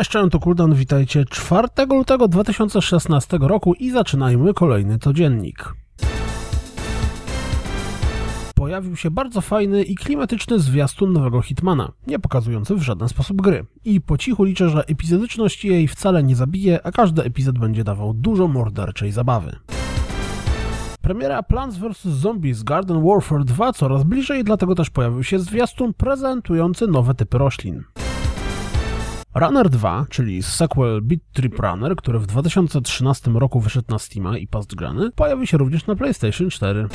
Cześć, cześć, to Kuldan, witajcie 4 lutego 2016 roku i zaczynajmy kolejny codziennik. Pojawił się bardzo fajny i klimatyczny zwiastun nowego Hitmana, nie pokazujący w żaden sposób gry. I po cichu liczę, że epizodyczność jej wcale nie zabije, a każdy epizod będzie dawał dużo morderczej zabawy. Premiera Plants vs. Zombies Garden Warfare 2 coraz bliżej, dlatego też pojawił się zwiastun prezentujący nowe typy roślin. Runner 2, czyli sequel Beat Trip Runner, który w 2013 roku wyszedł na Steama i Past pojawi się również na PlayStation 4.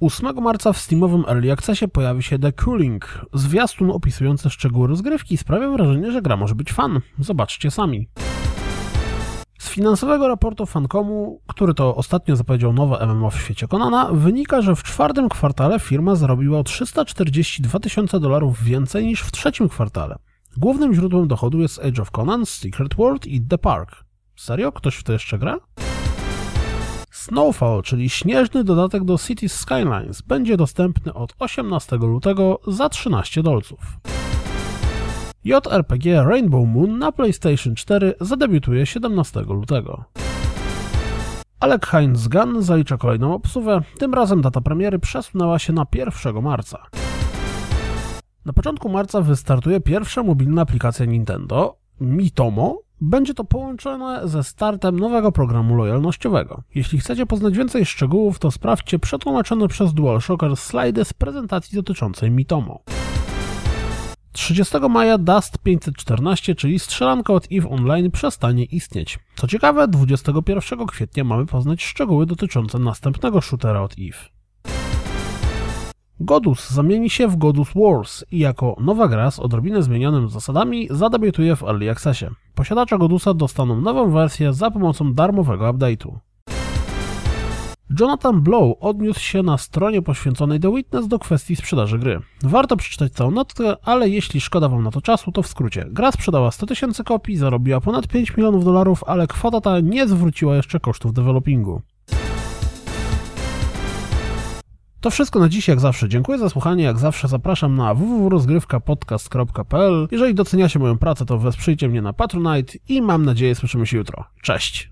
8 marca w Steamowym Early Accessie pojawi się The Cooling. Zwiastun opisujący szczegóły rozgrywki sprawia wrażenie, że gra może być fan. Zobaczcie sami. Z finansowego raportu Fancomu, który to ostatnio zapowiedział nowe MMO w świecie Konana, wynika, że w czwartym kwartale firma zarobiła o 342 tysiące dolarów więcej niż w trzecim kwartale. Głównym źródłem dochodu jest Age of Conan, Secret World i The Park. Serio? Ktoś w to jeszcze gra? Snowfall, czyli śnieżny dodatek do Cities Skylines, będzie dostępny od 18 lutego za 13 dolców. JRPG Rainbow Moon na PlayStation 4 zadebiutuje 17 lutego. Alec Heinz Gunn zalicza kolejną obsługę, tym razem data premiery przesunęła się na 1 marca. Na początku marca wystartuje pierwsza mobilna aplikacja Nintendo, Mitomo. Będzie to połączone ze startem nowego programu lojalnościowego. Jeśli chcecie poznać więcej szczegółów, to sprawdźcie przetłumaczone przez DualShocker slajdy z prezentacji dotyczącej Mitomo. 30 maja Dust 514, czyli strzelanka od EVE Online przestanie istnieć. Co ciekawe, 21 kwietnia mamy poznać szczegóły dotyczące następnego shootera od EVE. Godus zamieni się w Godus Wars i jako nowa gra z odrobinę zmienionymi zasadami zadebiutuje w Early Accessie. Posiadacze Godusa dostaną nową wersję za pomocą darmowego update'u. Jonathan Blow odniósł się na stronie poświęconej The Witness do kwestii sprzedaży gry. Warto przeczytać całą notkę, ale jeśli szkoda wam na to czasu, to w skrócie. Gra sprzedała 100 tysięcy kopii, zarobiła ponad 5 milionów dolarów, ale kwota ta nie zwróciła jeszcze kosztów developingu. To wszystko na dziś, jak zawsze. Dziękuję za słuchanie. Jak zawsze zapraszam na www.rozgrywkapodcast.pl. Jeżeli doceniacie moją pracę, to wesprzyjcie mnie na Patronite i mam nadzieję słyszymy się jutro. Cześć!